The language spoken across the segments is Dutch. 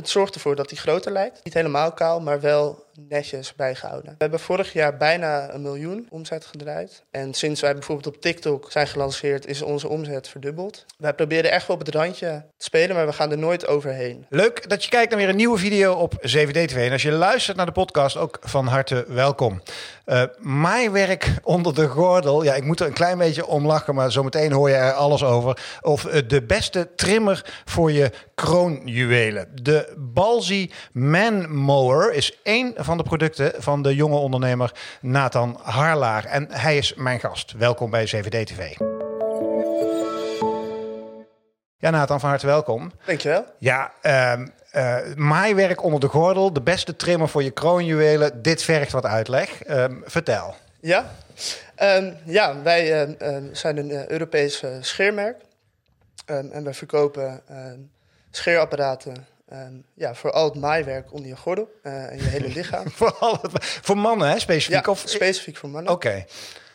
het zorgt ervoor dat hij groter lijkt. Niet helemaal kaal, maar wel netjes bijgehouden. We hebben vorig jaar bijna een miljoen omzet gedraaid. En sinds wij bijvoorbeeld op TikTok zijn gelanceerd, is onze omzet verdubbeld. Wij proberen echt wel op het randje te spelen, maar we gaan er nooit overheen. Leuk dat je kijkt naar weer een nieuwe video op 7D2. En als je luistert naar de podcast, ook van harte welkom. Uh, maaiwerk onder de gordel. Ja, ik moet er een klein beetje om lachen, maar zometeen hoor je er alles over. Of uh, de beste trimmer voor je kroonjuwelen. De Balzi Man Mower is één van de producten van de jonge ondernemer Nathan Harlaar. En hij is mijn gast. Welkom bij 7D TV. Ja, Nathan, van harte welkom. Dankjewel. Ja, uh, uh, maaiwerk onder de gordel, de beste trimmer voor je kroonjuwelen. Dit vergt wat uitleg. Uh, vertel. Ja, um, ja wij uh, zijn een Europees scheermerk. Um, en wij verkopen scheerapparaten Um, ja, voor al het maaiwerk onder je gordel uh, en je hele lichaam. voor, al het, voor mannen, hè? Specifiek? Ja, of? specifiek voor mannen. Oké.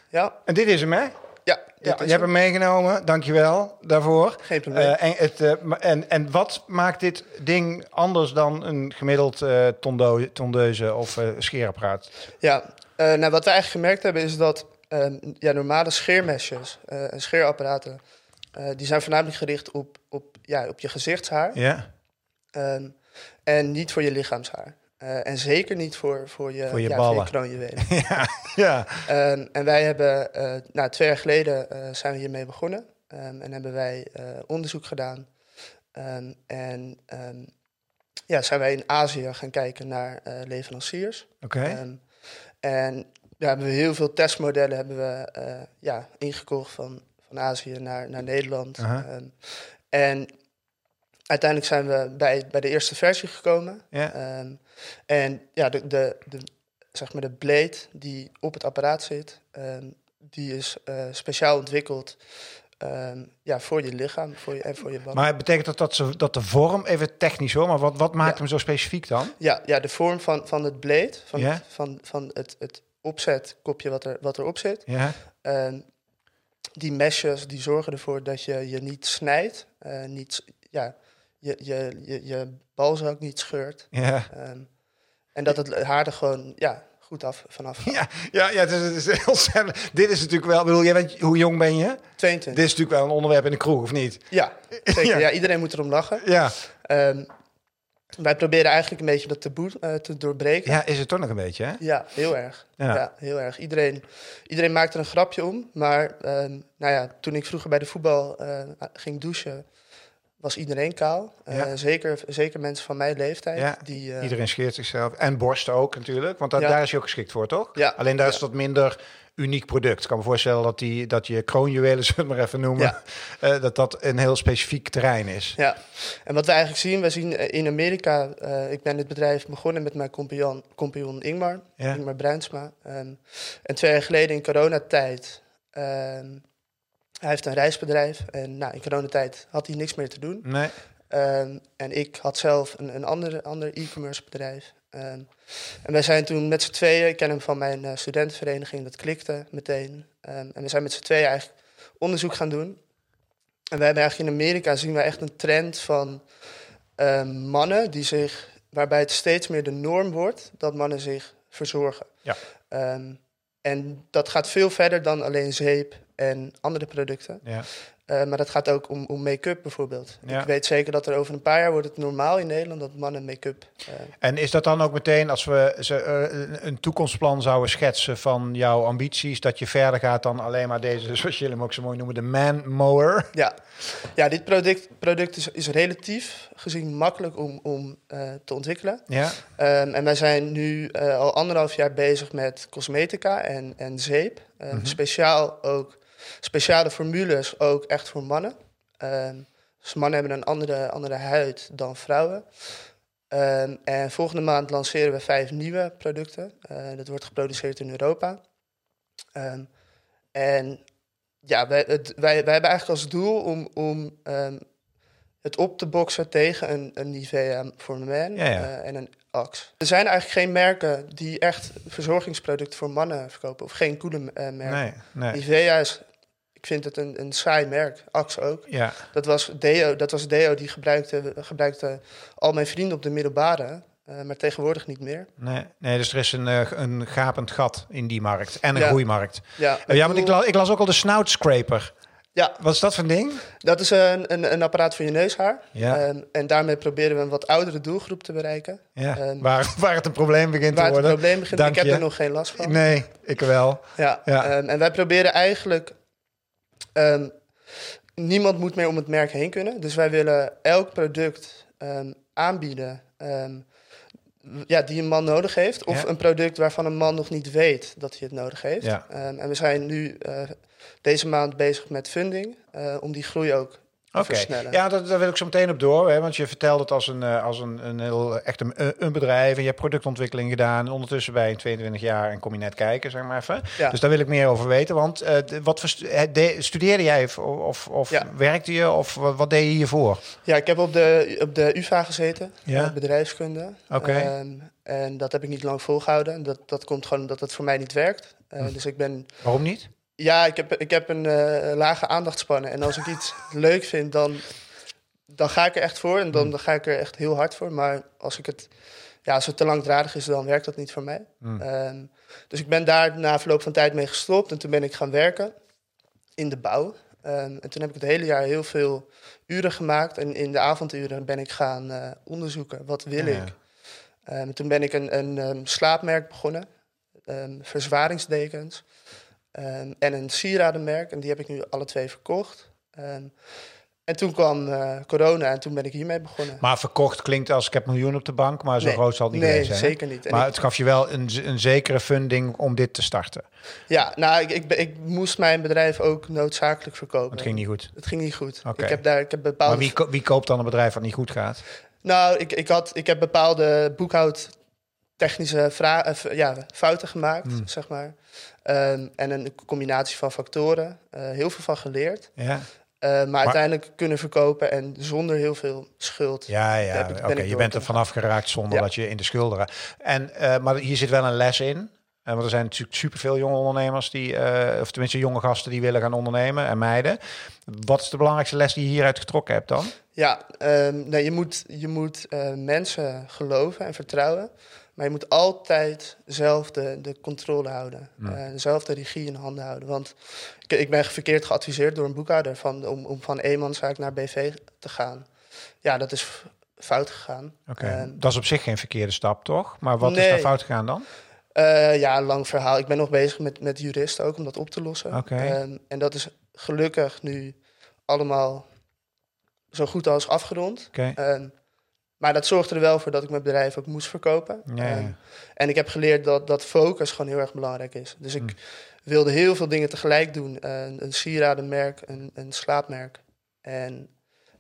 Ja. En dit is hem, hè? Ja, ja je hebt hem meegenomen. Dankjewel daarvoor. Geen probleem. Uh, en, het, uh, en, en wat maakt dit ding anders dan een gemiddeld uh, tondo tondeuze of scheerapparaat? Ja, nou, wat we eigenlijk gemerkt hebben is dat ja, normale scheermesjes en scheerapparaten... die zijn voornamelijk gericht op, op, ja, op je gezichtshaar. Ja. Um, en niet voor je lichaamshaar. Uh, en zeker niet voor, voor je, voor je ja, ballen. Voor je ja, ja. Um, en wij hebben, uh, nou, twee jaar geleden uh, zijn we hiermee begonnen. Um, en hebben wij onderzoek gedaan. en ja, zijn wij in Azië gaan kijken naar leveranciers. Oké. Okay. en ja, hebben we heel veel testmodellen hebben we, ja, ingekocht van, van Azië naar, naar Nederland. -huh. en uiteindelijk zijn we bij, bij de eerste versie gekomen. Ja. Um, en ja, de, de, de, zeg maar de blade die op het apparaat zit, um, die is uh, speciaal ontwikkeld um, ja, voor je lichaam voor je, en voor je band. Maar betekent dat dat, ze, dat de vorm, even technisch hoor, maar wat, wat maakt ja. hem zo specifiek dan? Ja, ja de vorm van, van het blade, van, het, van, van het, het opzetkopje wat, er, wat erop zit. Ja. die meshes die zorgen ervoor dat je je niet snijdt, uh, niet, ja, je, je, je, je balzak niet scheurt. Ja. Um, en dat het haar er gewoon ja, goed af vanaf gaat. Ja, ja, ja het is, het is heel Dit is natuurlijk wel... Bedoel, jij bent, hoe jong ben je? 22. Dit is natuurlijk wel een onderwerp in de kroeg, of niet? Ja, zeker. ja. ja iedereen moet erom lachen. Ja. Um, wij proberen eigenlijk een beetje dat taboe uh, te doorbreken. Ja, is het toch nog een beetje, hè? Ja, heel erg. Ja, ja heel erg. Iedereen, iedereen maakt er een grapje om. Maar um, nou ja, toen ik vroeger bij de voetbal uh, ging douchen was iedereen kaal. Ja. Uh, zeker, zeker mensen van mijn leeftijd. Ja, die, uh, iedereen scheert zichzelf. En borsten ook natuurlijk, want Ja. daar is je ook geschikt voor, toch? Ja. Alleen daar is dat minder uniek product. Ik kan me voorstellen dat, die, dat je kroonjuwelen, zullen we het maar even noemen, eh, dat dat een heel specifiek terrein is. Ja, en wat we eigenlijk zien, we zien eh, in Amerika, ik ben dit bedrijf begonnen met mijn compagnon, compagnon Ingmar, Ja. Ingmar Bruinsma. Um, en twee jaar geleden in coronatijd, um, hij heeft een reisbedrijf en nou, in coronatijd had hij niks meer te doen. Nee. Um, en ik had zelf een, een ander, ander e-commerce bedrijf. Um, en wij zijn toen met z'n tweeën, ik ken hem van mijn uh, studentenvereniging, dat klikte meteen. Um, en we zijn met z'n tweeën eigenlijk onderzoek gaan doen. En we hebben eigenlijk in Amerika zien we echt een trend van mannen die zich, waarbij het steeds meer de norm wordt dat mannen zich verzorgen. Ja. en dat gaat veel verder dan alleen zeep en andere producten. Ja. Uh, maar dat gaat ook om, om make-up bijvoorbeeld. Ja. Ik weet zeker dat er over een paar jaar wordt het normaal in Nederland dat mannen make-up. Uh, En is dat dan ook meteen als we ze, uh, een toekomstplan zouden schetsen van jouw ambities, dat je verder gaat dan alleen maar deze, zoals jullie hem ook zo mooi noemen, de man mower? Ja, ja dit product, product is, is relatief gezien makkelijk om, om te ontwikkelen. Ja. Um, en wij zijn nu al anderhalf jaar bezig met cosmetica en, en zeep. Um, Mhm. Speciaal ook speciale formules ook echt voor mannen. Um, dus mannen hebben een andere, andere huid dan vrouwen. Um, en volgende maand lanceren we vijf nieuwe producten. Uh, dat wordt geproduceerd in Europa. Um, en ja, wij, het, wij, wij hebben eigenlijk als doel om, om het op te boksen tegen een, een Nivea voor men ja, ja. Uh, en een Axe. Er zijn eigenlijk geen merken die echt verzorgingsproducten voor mannen verkopen. Of geen coole uh, merken. Nee, nee. Nivea is ik vind het een, een saai merk. Axe ook. Ja. Dat was Deo, dat was Deo die gebruikte, gebruikte al mijn vrienden op de middelbare. eh, maar tegenwoordig niet meer. Nee, nee, dus er is een, eh, een gapend gat in die markt. En een Ja. groeimarkt. Ja, Eh, ja, want ik, la- ik las ook al de snout scraper. ja, Wat is dat voor een ding? dat is een, een, een apparaat voor je neushaar. Ja. Ehm, en daarmee proberen we een wat oudere doelgroep te bereiken. Ja, Ehm, waar, waar het een probleem begint Waar te het worden. probleem begint. Dank ik heb je. er nog geen last van. Nee, ik wel. Ja, Ja. ehm, en wij proberen eigenlijk... ehm, niemand moet meer om het merk heen kunnen. Dus wij willen elk product ehm, aanbieden... ehm, ja, die een man nodig heeft. Of Ja. een product waarvan een man nog niet weet dat hij het nodig heeft. Ja. En we zijn nu eh, deze maand bezig met funding... eh, om die groei ook versnellen. ja, dat, daar wil ik zo meteen op door. Hè, want je vertelt het als een, eh, als een, een heel echt een, eh, een bedrijf. En je hebt productontwikkeling gedaan. Ondertussen bij een 22 jaar en kom je net kijken, zeg maar even. Ja. Dus daar wil ik meer over weten. Want eh, wat voor stu- eh, de- studeerde jij of, of, Ja. werkte je? Of wat, wat deed je hiervoor? Ja, ik heb op de, op de UvA gezeten, Ja? eh, bedrijfskunde. Oké. Ehm, en dat heb ik niet lang volgehouden. Dat, dat komt gewoon omdat het voor mij niet werkt. Eh, Hm. Dus ik ben... Waarom niet? Ja, ik heb, ik heb een eh, lage aandachtspannen. En als ik iets leuk vind, dan, dan ga ik er echt voor. En dan, Hm. dan ga ik er echt heel hard voor. Maar als, ik het, ja, als het te langdradig is, dan werkt dat niet voor mij. Hm. Ehm, dus ik ben daar na verloop van tijd mee gestopt. En toen ben ik gaan werken in de bouw. Ehm, en toen heb ik het hele jaar heel veel uren gemaakt. En in de avonduren ben ik gaan eh, onderzoeken. Wat wil Ja. ik? En toen ben ik een, een slaapmerk begonnen. Verzwaringsdekens. Ehm, en een sieradenmerk. En die heb ik nu alle twee verkocht. Ehm, en toen kwam eh, corona en toen ben ik hiermee begonnen. Maar verkocht klinkt als ik heb miljoen op de bank. Maar zo Nee. groot zal het niet nee, zijn. hè? zeker niet. En Maar ik- het gaf je wel een, een zekere funding om dit te starten. ja, nou, ik, ik, moest mijn bedrijf ook noodzakelijk verkopen. Het ging niet goed. Het ging niet goed. Oké. Ik heb daar ik heb bepaalde. Maar wie, ko- wie koopt dan een bedrijf wat niet goed gaat? Nou, ik, ik, had, ik heb bepaalde boekhoudtechnische vra- eh, ja, fouten gemaakt, Hmm. zeg maar. Ehm, en een combinatie van factoren. eh, heel veel van geleerd. Ja, Eh, maar, uiteindelijk kunnen verkopen en zonder heel veel schuld. ja, ja. Oké, je bent er vanaf geraakt zonder Ja. dat je in de schulden raakt. En, maar hier zit wel een les in. Eh, want er zijn natuurlijk superveel jonge ondernemers die, of tenminste jonge gasten die willen gaan ondernemen en meiden. Wat is de belangrijkste les die je hieruit getrokken hebt dan? Ja, ehm, nee, je moet, je moet mensen geloven en vertrouwen. Maar je moet altijd zelf de, de controle houden. Hmm. Eh, zelf de regie in handen houden. Want ik, ik ben verkeerd geadviseerd door een boekhouder van, om, om van eenmanszaak naar BV te gaan. Ja, dat is fout gegaan. Oké, dat is op zich geen verkeerde stap, toch? Maar wat is daar fout gegaan dan? Eh, ja, lang verhaal. Ik ben nog bezig met, met juristen ook om dat op te lossen. Oké. Ehm, en dat is gelukkig nu allemaal zo goed als afgerond. Oké. Ehm, maar dat zorgde er wel voor dat ik mijn bedrijf ook moest verkopen. Ja, ja. Ehm, en ik heb geleerd dat, dat focus gewoon heel erg belangrijk is. Dus ik Mm. wilde heel veel dingen tegelijk doen. Eh, een, een sieradenmerk, een, een slaapmerk. En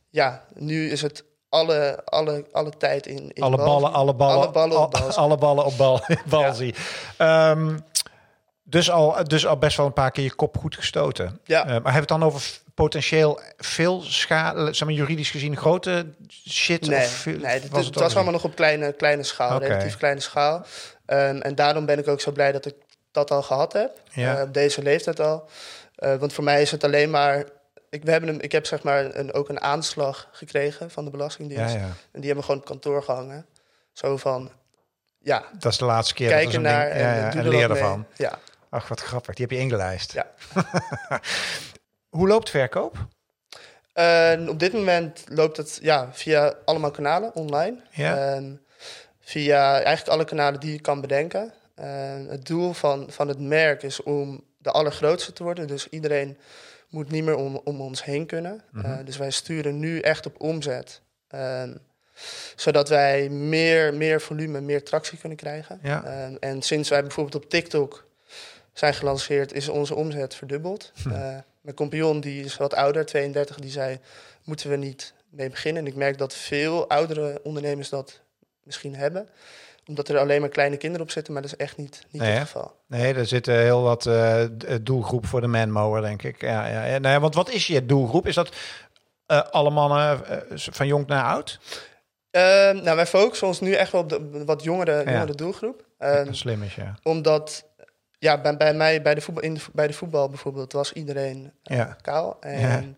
ja, nu is het alle, alle, alle tijd in, in alle bal- ballen, alle ballen, alle ballen op al- bal. alle ballen op bal, balzie. Ehm, dus, al, dus al best wel een paar keer je kop goed gestoten. Ja. Eh, maar hebben we het dan over potentieel veel schade, zeg maar juridisch gezien grote shit? Nee, of veel- nee het, was het allemaal nog op kleine, kleine schaal, relatief kleine schaal. Ehm, en daarom ben ik ook zo blij dat ik dat al gehad heb, Ja. eh, op deze leeftijd al. Eh, want voor mij is het alleen maar... Ik, we hebben een, ik heb zeg maar een, ook een aanslag gekregen van de Belastingdienst. Ja, ja. En die hebben gewoon op kantoor gehangen. Zo van, ja, Dat is de laatste keer. kijk dat ernaar ding- en, ja, ja, doe en er leer wat mee. ervan. Ja. Ach, wat grappig. Die heb je ingelijst. Ja. Hoe loopt verkoop? En op dit moment loopt het ja, via allemaal kanalen online. Ja. Via eigenlijk alle kanalen die je kan bedenken. Het doel van, van het merk is om de allergrootste te worden. Dus iedereen moet niet meer om, om ons heen kunnen. Mhm. Eh, dus wij sturen nu echt op omzet. Ehm, zodat wij meer, meer volume, meer tractie kunnen krijgen. Ja. Ehm, en sinds wij bijvoorbeeld op TikTok zijn gelanceerd, is onze omzet verdubbeld. Hm. Eh, mijn compagnon, die is wat ouder, 32, die zei, moeten we niet mee beginnen? En ik merk dat veel oudere ondernemers dat misschien hebben. Omdat er alleen maar kleine kinderen op zitten, maar dat is echt niet, niet Nee, het geval. Nee, er zitten heel wat eh, d- doelgroep voor de manmower, denk ik. Ja, ja, ja. Nee, want wat is je doelgroep? Is dat eh, alle mannen eh, van jong naar oud? Ehm, nou, wij focussen ons nu echt wel op de wat jongere, Ja. jongere doelgroep. Ehm, Dat slim is, ja. omdat ja, bij, bij mij, bij de, voetbal, in de, bij de voetbal bijvoorbeeld, was iedereen eh, Ja. kaal. En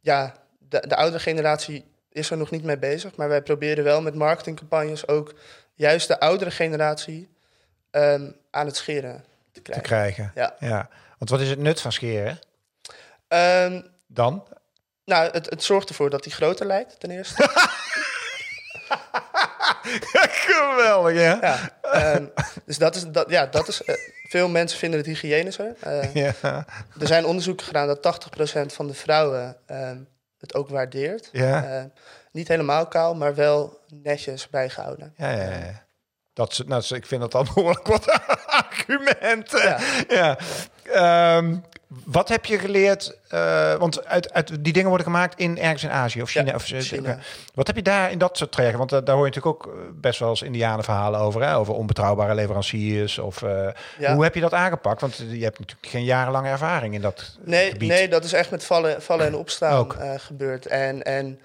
Ja. de, de oudere generatie is er nog niet mee bezig. Maar wij proberen wel met marketingcampagnes ook juist de oudere generatie ehm, aan het scheren te te krijgen. krijgen. Ja. ja. Want wat is het nut van scheren Ehm, dan? nou, het, het zorgt ervoor dat hij groter lijkt, ten eerste. Geweldig, ja. ja, ehm, dus dat is, dat, ja, dat is eh, veel mensen vinden het hygiënischer. Eh, Ja. Er zijn onderzoeken gedaan dat 80% van de vrouwen ehm, het ook waardeert. Ja. Eh, niet helemaal kaal, maar wel netjes bijgehouden. Ja, ja, ja. Dat, nou, ik vind dat dan behoorlijk wat argumenten. Ja. Ja. Ehm, wat heb je geleerd? eh, want uit, uit, die dingen worden gemaakt in ergens in Azië of China. Ja, of, China. Wat heb je daar in dat soort trajecten? Want eh, daar hoor je natuurlijk ook eh, best wel eens Indianenverhalen over. Hè? Over onbetrouwbare leveranciers. Of, Ja. Hoe heb je dat aangepakt? Want je hebt natuurlijk geen jarenlange ervaring in dat Nee, gebied. nee, dat is echt met vallen, vallen en opstaan gebeurd. En, en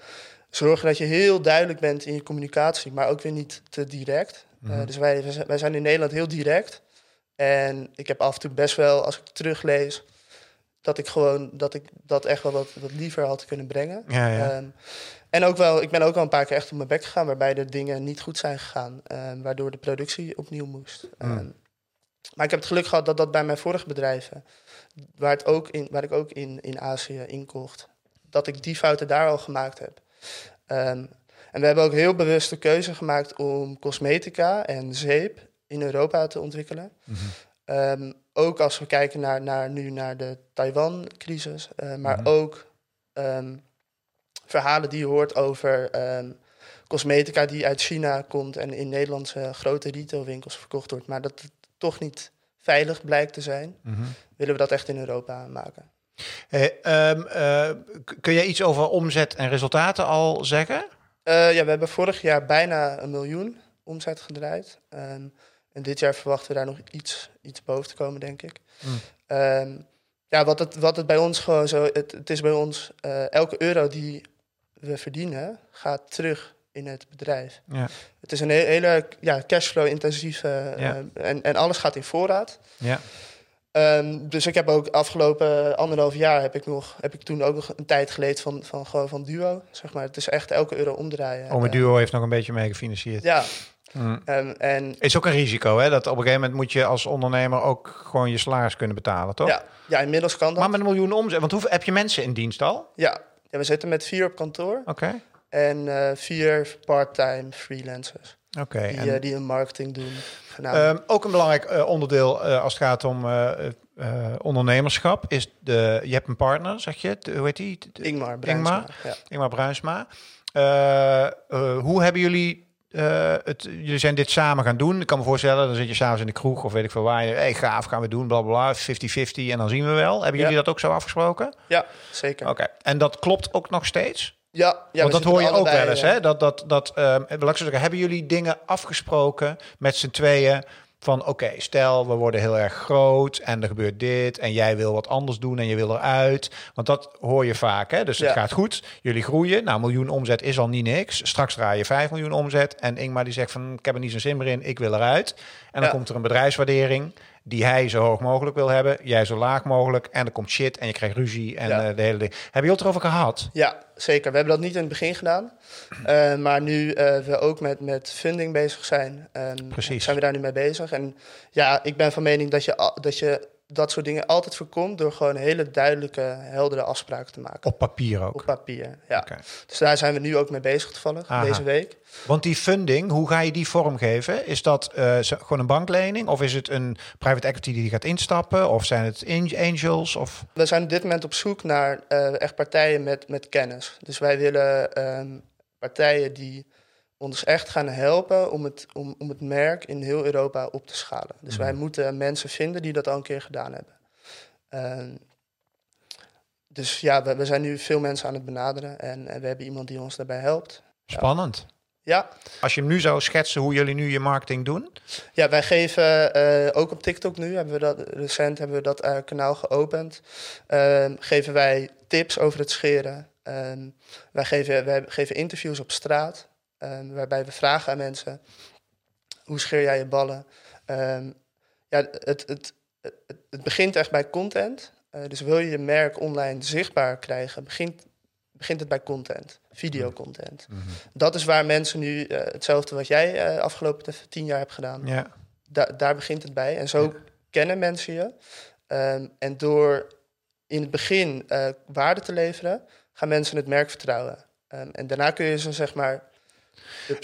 zorgen dat je heel duidelijk bent in je communicatie, maar ook weer niet te direct. Mhm. dus wij, wij zijn in Nederland heel direct. En ik heb af en toe best wel, als ik teruglees, dat ik gewoon dat ik dat echt wel wat, wat liever had kunnen brengen. Ja, ja. Ehm, en ook wel, ik ben ook wel een paar keer echt op mijn bek gegaan, waarbij de dingen niet goed zijn gegaan, ehm, waardoor de productie opnieuw moest. Mm. Ehm, maar ik heb het geluk gehad dat dat bij mijn vorige bedrijven, waar, het ook in, waar ik ook in, in Azië inkocht, dat ik die fouten daar al gemaakt heb. En we hebben ook heel bewust de keuze gemaakt om cosmetica en zeep in Europa te ontwikkelen. Mhm. Ehm, ook als we kijken naar, naar, nu naar de Taiwan-crisis, eh, maar Mhm. ook ehm, verhalen die je hoort over ehm, cosmetica die uit China komt en in Nederlandse grote retailwinkels verkocht wordt, maar dat het toch niet veilig blijkt te zijn, Mhm. willen we dat echt in Europa maken. Hey, eh, kun jij iets over omzet en resultaten al zeggen? Eh, ja, we hebben vorig jaar bijna een miljoen omzet gedraaid. En dit jaar verwachten we daar nog iets, iets boven te komen, denk ik. Hmm. Ehm, ja, wat het, wat het bij ons gewoon zo... Het, het is bij ons... eh, elke euro die we verdienen, gaat terug in het bedrijf. Ja. Het is een he- hele ja, cashflow-intensieve... Ja. eh, en, en alles gaat in voorraad. Ja. Ehm, dus ik heb ook afgelopen anderhalf jaar heb ik nog heb ik toen ook nog een tijd geleerd van, van gewoon van duo. Zeg maar. Het is echt elke euro omdraaien. Ome Eh, Duo heeft nog een beetje mee gefinancierd. ja, Mm. en Is ook een risico, hè? Dat op een gegeven moment moet je als ondernemer ook gewoon je salaris kunnen betalen, toch? ja, ja, inmiddels kan dat. Maar met een miljoen omzet. Want hoeveel heb je mensen in dienst al? Ja. ja, we zitten met vier op kantoor Oké. en eh, vier part-time freelancers Oké. die, en, eh, die een marketing doen. Ehm, ook een belangrijk eh, onderdeel eh, als het gaat om eh, eh, ondernemerschap is de. Je hebt een partner, zeg je? De- hoe heet die? De- Ingmar, Bruinsma, Ingmar? Ja. Ingmar Bruinsma. Eh, eh, hoe hebben jullie eh, het? Jullie zijn dit samen gaan doen. Ik kan me voorstellen, dan zit je s'avonds in de kroeg of weet ik veel waar. Je, hey, gaaf, gaan we doen, bla bla bla. 50-50 en dan zien we wel. Hebben Ja. jullie dat ook zo afgesproken? ja, zeker. Oké. En dat klopt ook nog steeds? Ja, ja, Want dat hoor je ook wel eens, eh, hè? Dat, dat, dat, ehm, hebben jullie dingen afgesproken met z'n tweeën? Van oké, stel we worden heel erg groot en er gebeurt dit en jij wil wat anders doen en je wil eruit. Want dat hoor je vaak, hè? Dus het Ja. gaat goed, jullie groeien. Nou, miljoen omzet is al niet niks. Straks draai je 5 miljoen omzet en Ingmar die zegt van ik heb er niet zo'n zin meer in, ik wil eruit. En dan Ja. komt er een bedrijfswaardering die hij zo hoog mogelijk wil hebben, jij zo laag mogelijk en er komt shit en je krijgt ruzie en Ja. eh, de hele ding. Heb je het erover gehad? Ja, zeker. We hebben dat niet in het begin gedaan. Eh, maar nu eh, we ook met, met funding bezig zijn, ehm, Precies. zijn we daar nu mee bezig. En ja, ik ben van mening dat je, dat je dat soort dingen altijd voorkomt door gewoon hele duidelijke, heldere afspraken te maken. Op papier ook. Op papier, ja. Dus daar zijn we nu ook mee bezig toevallig, Aha. deze week. Want die funding, hoe ga je die vormgeven? Is dat eh, gewoon een banklening? Of is het een private equity die gaat instappen? Of zijn het an- angels? Of... We zijn op dit moment op zoek naar eh, echt partijen met, met kennis. Dus wij willen ehm, partijen die ons echt gaan helpen om het, om, om het merk in heel Europa op te schalen. Dus wij moeten mensen vinden die dat al een keer gedaan hebben. Ehm, dus ja, we, we zijn nu veel mensen aan het benaderen en, en we hebben iemand die ons daarbij helpt. Spannend. Ja, Als je hem nu zou schetsen hoe jullie nu je marketing doen. Ja, wij geven eh, ook op TikTok nu, hebben we dat, recent hebben we dat eh, kanaal geopend. Ehm, geven wij tips over het scheren. Ehm, wij, geven, wij geven interviews op straat, ehm, waarbij we vragen aan mensen: hoe scheer jij je ballen? Ehm, ja, het, het, het, het begint echt bij content. Uh, dus wil je je merk online zichtbaar krijgen, begint, begint het bij content, videocontent. Mm Dat is waar mensen nu uh, hetzelfde wat jij uh, afgelopen tien jaar hebt gedaan. Ja. Da daar begint het bij. En zo ja. kennen mensen je. Um, en door in het begin waarde te leveren, gaan mensen het merk vertrouwen. En daarna kun je ze zeg maar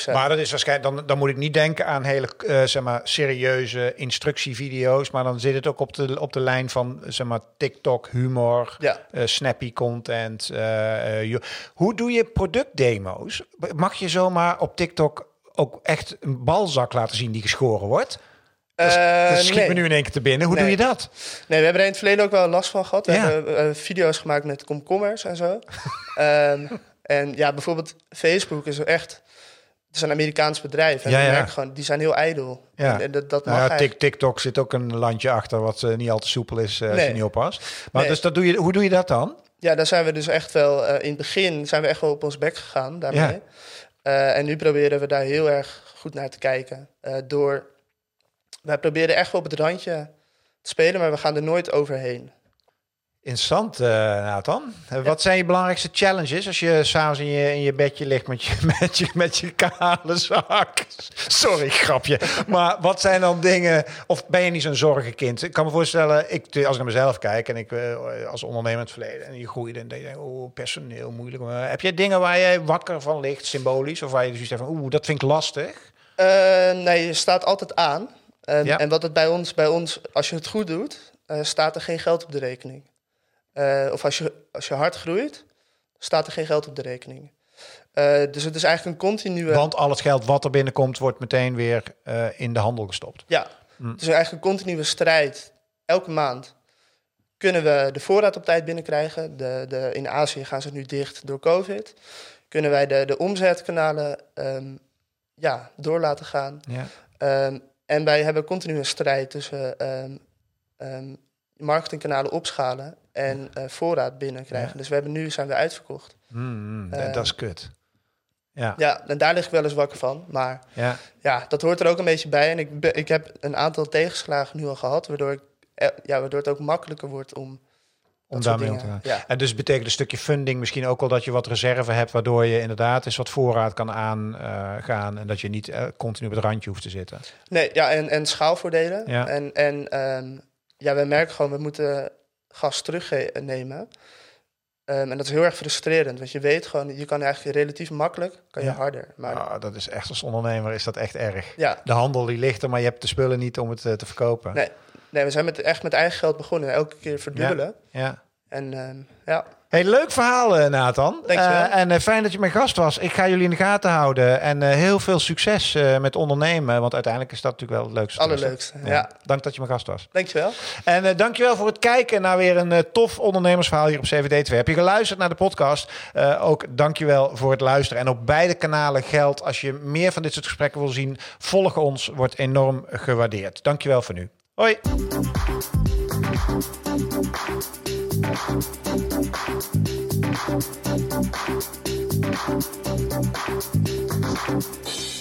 maar dat is waarschijnlijk, dan, dan moet ik niet denken aan hele uh, zeg maar, serieuze instructievideo's. Maar dan zit het ook op de, op de lijn van zeg maar, TikTok, humor, ja. uh, snappy content. Uh, hoe doe je productdemo's? Mag je zomaar op TikTok ook echt een balzak laten zien die geschoren wordt? Dat schiet nee. me nu in één keer te binnen. Hoe nee. doe je dat? Nee, we hebben er in het verleden ook wel last van gehad. We ja. hebben video's gemaakt met komkommers en zo. um, en ja, bijvoorbeeld Facebook is echt... Het is een Amerikaans bedrijf. En ja, ja. Gewoon, die zijn heel ijdel. Ja. En dat, dat nou mag ja, eigenlijk... TikTok zit ook een landje achter wat uh, niet al te soepel is uh, als je niet oppast. Maar Nee. dus dat doe je, hoe doe je dat dan? Ja, daar zijn we dus echt wel... eh, in het begin zijn we echt wel op ons bek gegaan daarmee. Ja. Eh, en nu proberen we daar heel erg goed naar te kijken. Eh, door... Wij proberen echt wel op het randje te spelen, maar we gaan er nooit overheen. Interessant, uh, Nathan. Wat zijn je belangrijkste challenges als je s'avonds in je, in je bedje ligt met je, met, je, met je kale zak? Sorry, grapje. Maar wat zijn dan dingen... Of ben je niet zo'n zorgenkind? Ik kan me voorstellen, ik, als ik naar mezelf kijk... en ik uh, als ondernemer in het verleden... en je groeide en denk je, oh, personeel, moeilijk. Maar heb jij dingen waar je wakker van ligt, symbolisch? Of waar je dus zegt van, oeh, dat vind ik lastig? Uh, nee, je staat altijd aan. En, Ja. en wat het bij ons, bij ons, als je het goed doet, eh, staat er geen geld op de rekening. Eh, of als je, als je hard groeit, staat er geen geld op de rekening. Eh, dus het is eigenlijk een continue... Want al het geld wat er binnenkomt... wordt meteen weer eh, in de handel gestopt. Ja, Hm. het is eigenlijk een continue strijd. Elke maand kunnen we de voorraad op tijd binnenkrijgen. De, de, in Azië gaan ze nu dicht door COVID. Kunnen wij de, de omzetkanalen ehm, ja, door laten gaan. Ja. Ehm, en wij hebben continu een strijd tussen ehm, marketingkanalen opschalen en eh, voorraad binnenkrijgen. Ja. Dus we hebben nu zijn we uitverkocht. Mm, Eh, dat is kut. Ja. Ja, en daar lig ik wel eens wakker van. Maar ja. ja, dat hoort er ook een beetje bij. En ik, ik heb een aantal tegenslagen nu al gehad, waardoor, ik, eh, ja, waardoor het ook makkelijker wordt om. Om daarmee om te gaan. Ja. En dus betekent een stukje funding misschien ook wel dat je wat reserve hebt, waardoor je inderdaad eens wat voorraad kan aangaan en dat je niet continu op het randje hoeft te zitten. Nee, ja, en, en schaalvoordelen. Ja. En, en ehm, ja, we merken gewoon, we moeten gas terugnemen. Ehm, en dat is heel erg frustrerend, want je weet gewoon, je kan eigenlijk relatief makkelijk, kan je Ja. harder. Maar dat is echt als ondernemer is dat echt erg. ja, De handel die ligt er, maar je hebt de spullen niet om het eh, te verkopen. Nee. nee, we zijn met, echt met eigen geld begonnen, elke keer verdubbelen. Ja. En ehm, ja, Hey, leuk verhaal, eh, Nathan. Eh, en eh, fijn dat je mijn gast was. Ik ga jullie in de gaten houden. En heel veel succes met ondernemen. Want uiteindelijk is dat natuurlijk wel het leukste. allerleukste. Ja. Dank dat je mijn gast was. dankjewel. En uh, dankjewel voor het kijken naar weer een uh, tof ondernemersverhaal hier op CVD2. Heb je geluisterd naar de podcast? Uh, ook dankjewel voor het luisteren. En op beide kanalen geldt, als je meer van dit soort gesprekken wil zien, volg ons, wordt enorm gewaardeerd. Dankjewel voor nu. Hoi! Thank you.